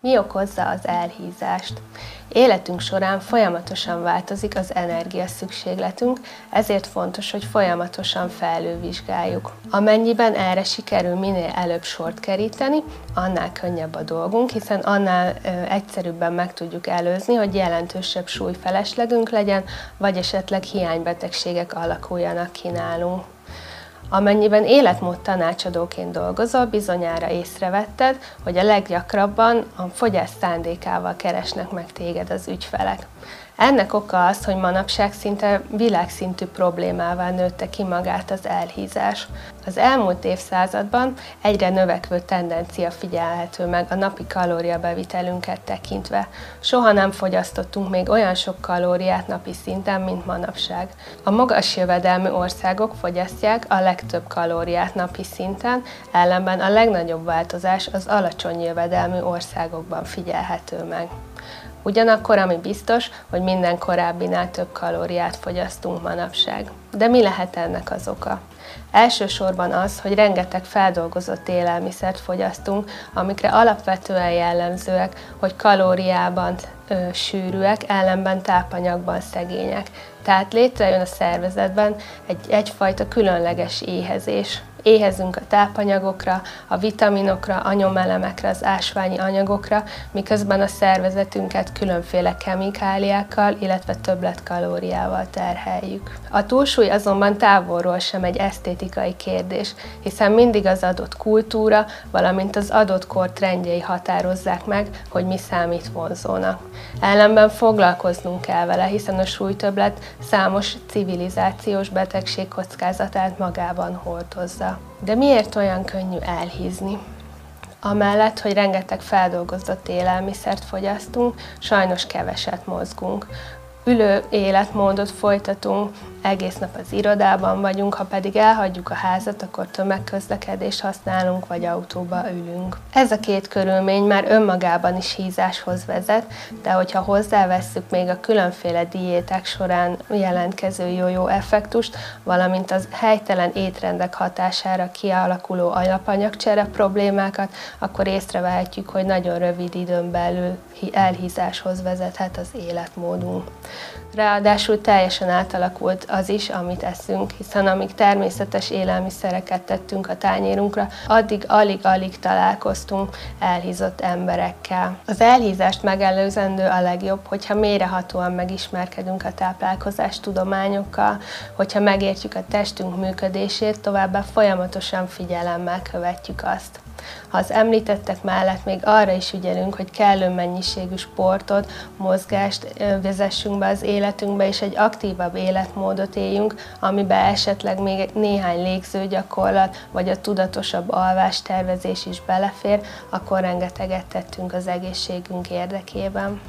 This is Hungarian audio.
Mi okozza az elhízást? Életünk során folyamatosan változik az energia szükségletünk, ezért fontos, hogy folyamatosan felülvizsgáljuk. Amennyiben erre sikerül minél előbb sort keríteni, annál könnyebb a dolgunk, hiszen annál ö, egyszerűbben meg tudjuk előzni, hogy jelentősebb súlyfeleslegünk legyen, vagy esetleg hiánybetegségek alakuljanak ki nálunk. Amennyiben életmód tanácsadóként dolgozol, bizonyára észrevetted, hogy a leggyakrabban a fogyás szándékával keresnek meg téged az ügyfelek. Ennek oka az, hogy manapság szinte világszintű problémává nőtte ki magát az elhízás. Az elmúlt évszázadban egyre növekvő tendencia figyelhető meg a napi kalóriabevitelünket tekintve. Soha nem fogyasztottunk még olyan sok kalóriát napi szinten, mint manapság. A magas jövedelmű országok fogyasztják a legtöbb kalóriát napi szinten, ellenben a legnagyobb változás az alacsony jövedelmű országokban figyelhető meg. Ugyanakkor, ami biztos, hogy minden korábbinál több kalóriát fogyasztunk manapság. De mi lehet ennek az oka? Elsősorban az, hogy rengeteg feldolgozott élelmiszert fogyasztunk, amikre alapvetően jellemzőek, hogy kalóriában ö, sűrűek, ellenben tápanyagban szegények. Tehát létrejön a szervezetben egy, egyfajta különleges éhezés, éhezünk a tápanyagokra, a vitaminokra, a nyomelemekre, az ásványi anyagokra, miközben a szervezetünket különféle kemikáliákkal, illetve többletkalóriával terheljük. A túlsúly azonban távolról sem egy esztétikai kérdés, hiszen mindig az adott kultúra, valamint az adott kor trendjei határozzák meg, hogy mi számít vonzónak. Ellenben foglalkoznunk kell vele, hiszen a súlytöbblet számos civilizációs betegség kockázatát magában hordozza. De miért olyan könnyű elhízni? Amellett, hogy rengeteg feldolgozott élelmiszert fogyasztunk, sajnos keveset mozgunk. Ülő életmódot folytatunk, egész nap az irodában vagyunk, ha pedig elhagyjuk a házat, akkor tömegközlekedést használunk, vagy autóba ülünk. Ez a két körülmény már önmagában is hízáshoz vezet, de hogyha hozzávesszük még a különféle diéták során jelentkező jó-jó effektust, valamint az helytelen étrendek hatására kialakuló alapanyagcsere problémákat, akkor észrevehetjük, hogy nagyon rövid időn belül elhízáshoz vezethet az életmódunk. Ráadásul teljesen átalakult az is, amit eszünk, hiszen amíg természetes élelmiszereket tettünk a tányérunkra, addig alig-alig találkoztunk elhízott emberekkel. Az elhízást megelőzendő a legjobb, hogyha mélyrehatóan megismerkedünk a táplálkozás tudományokkal, hogyha megértjük a testünk működését, továbbá folyamatosan figyelemmel követjük azt. Ha az említettek mellett még arra is ügyelünk, hogy kellő mennyiségű sportot, mozgást vezessünk be az életünkbe, és egy aktívabb életmódot éljünk, amiben esetleg még néhány légzőgyakorlat, vagy a tudatosabb alvástervezés is belefér, akkor rengeteget tettünk az egészségünk érdekében.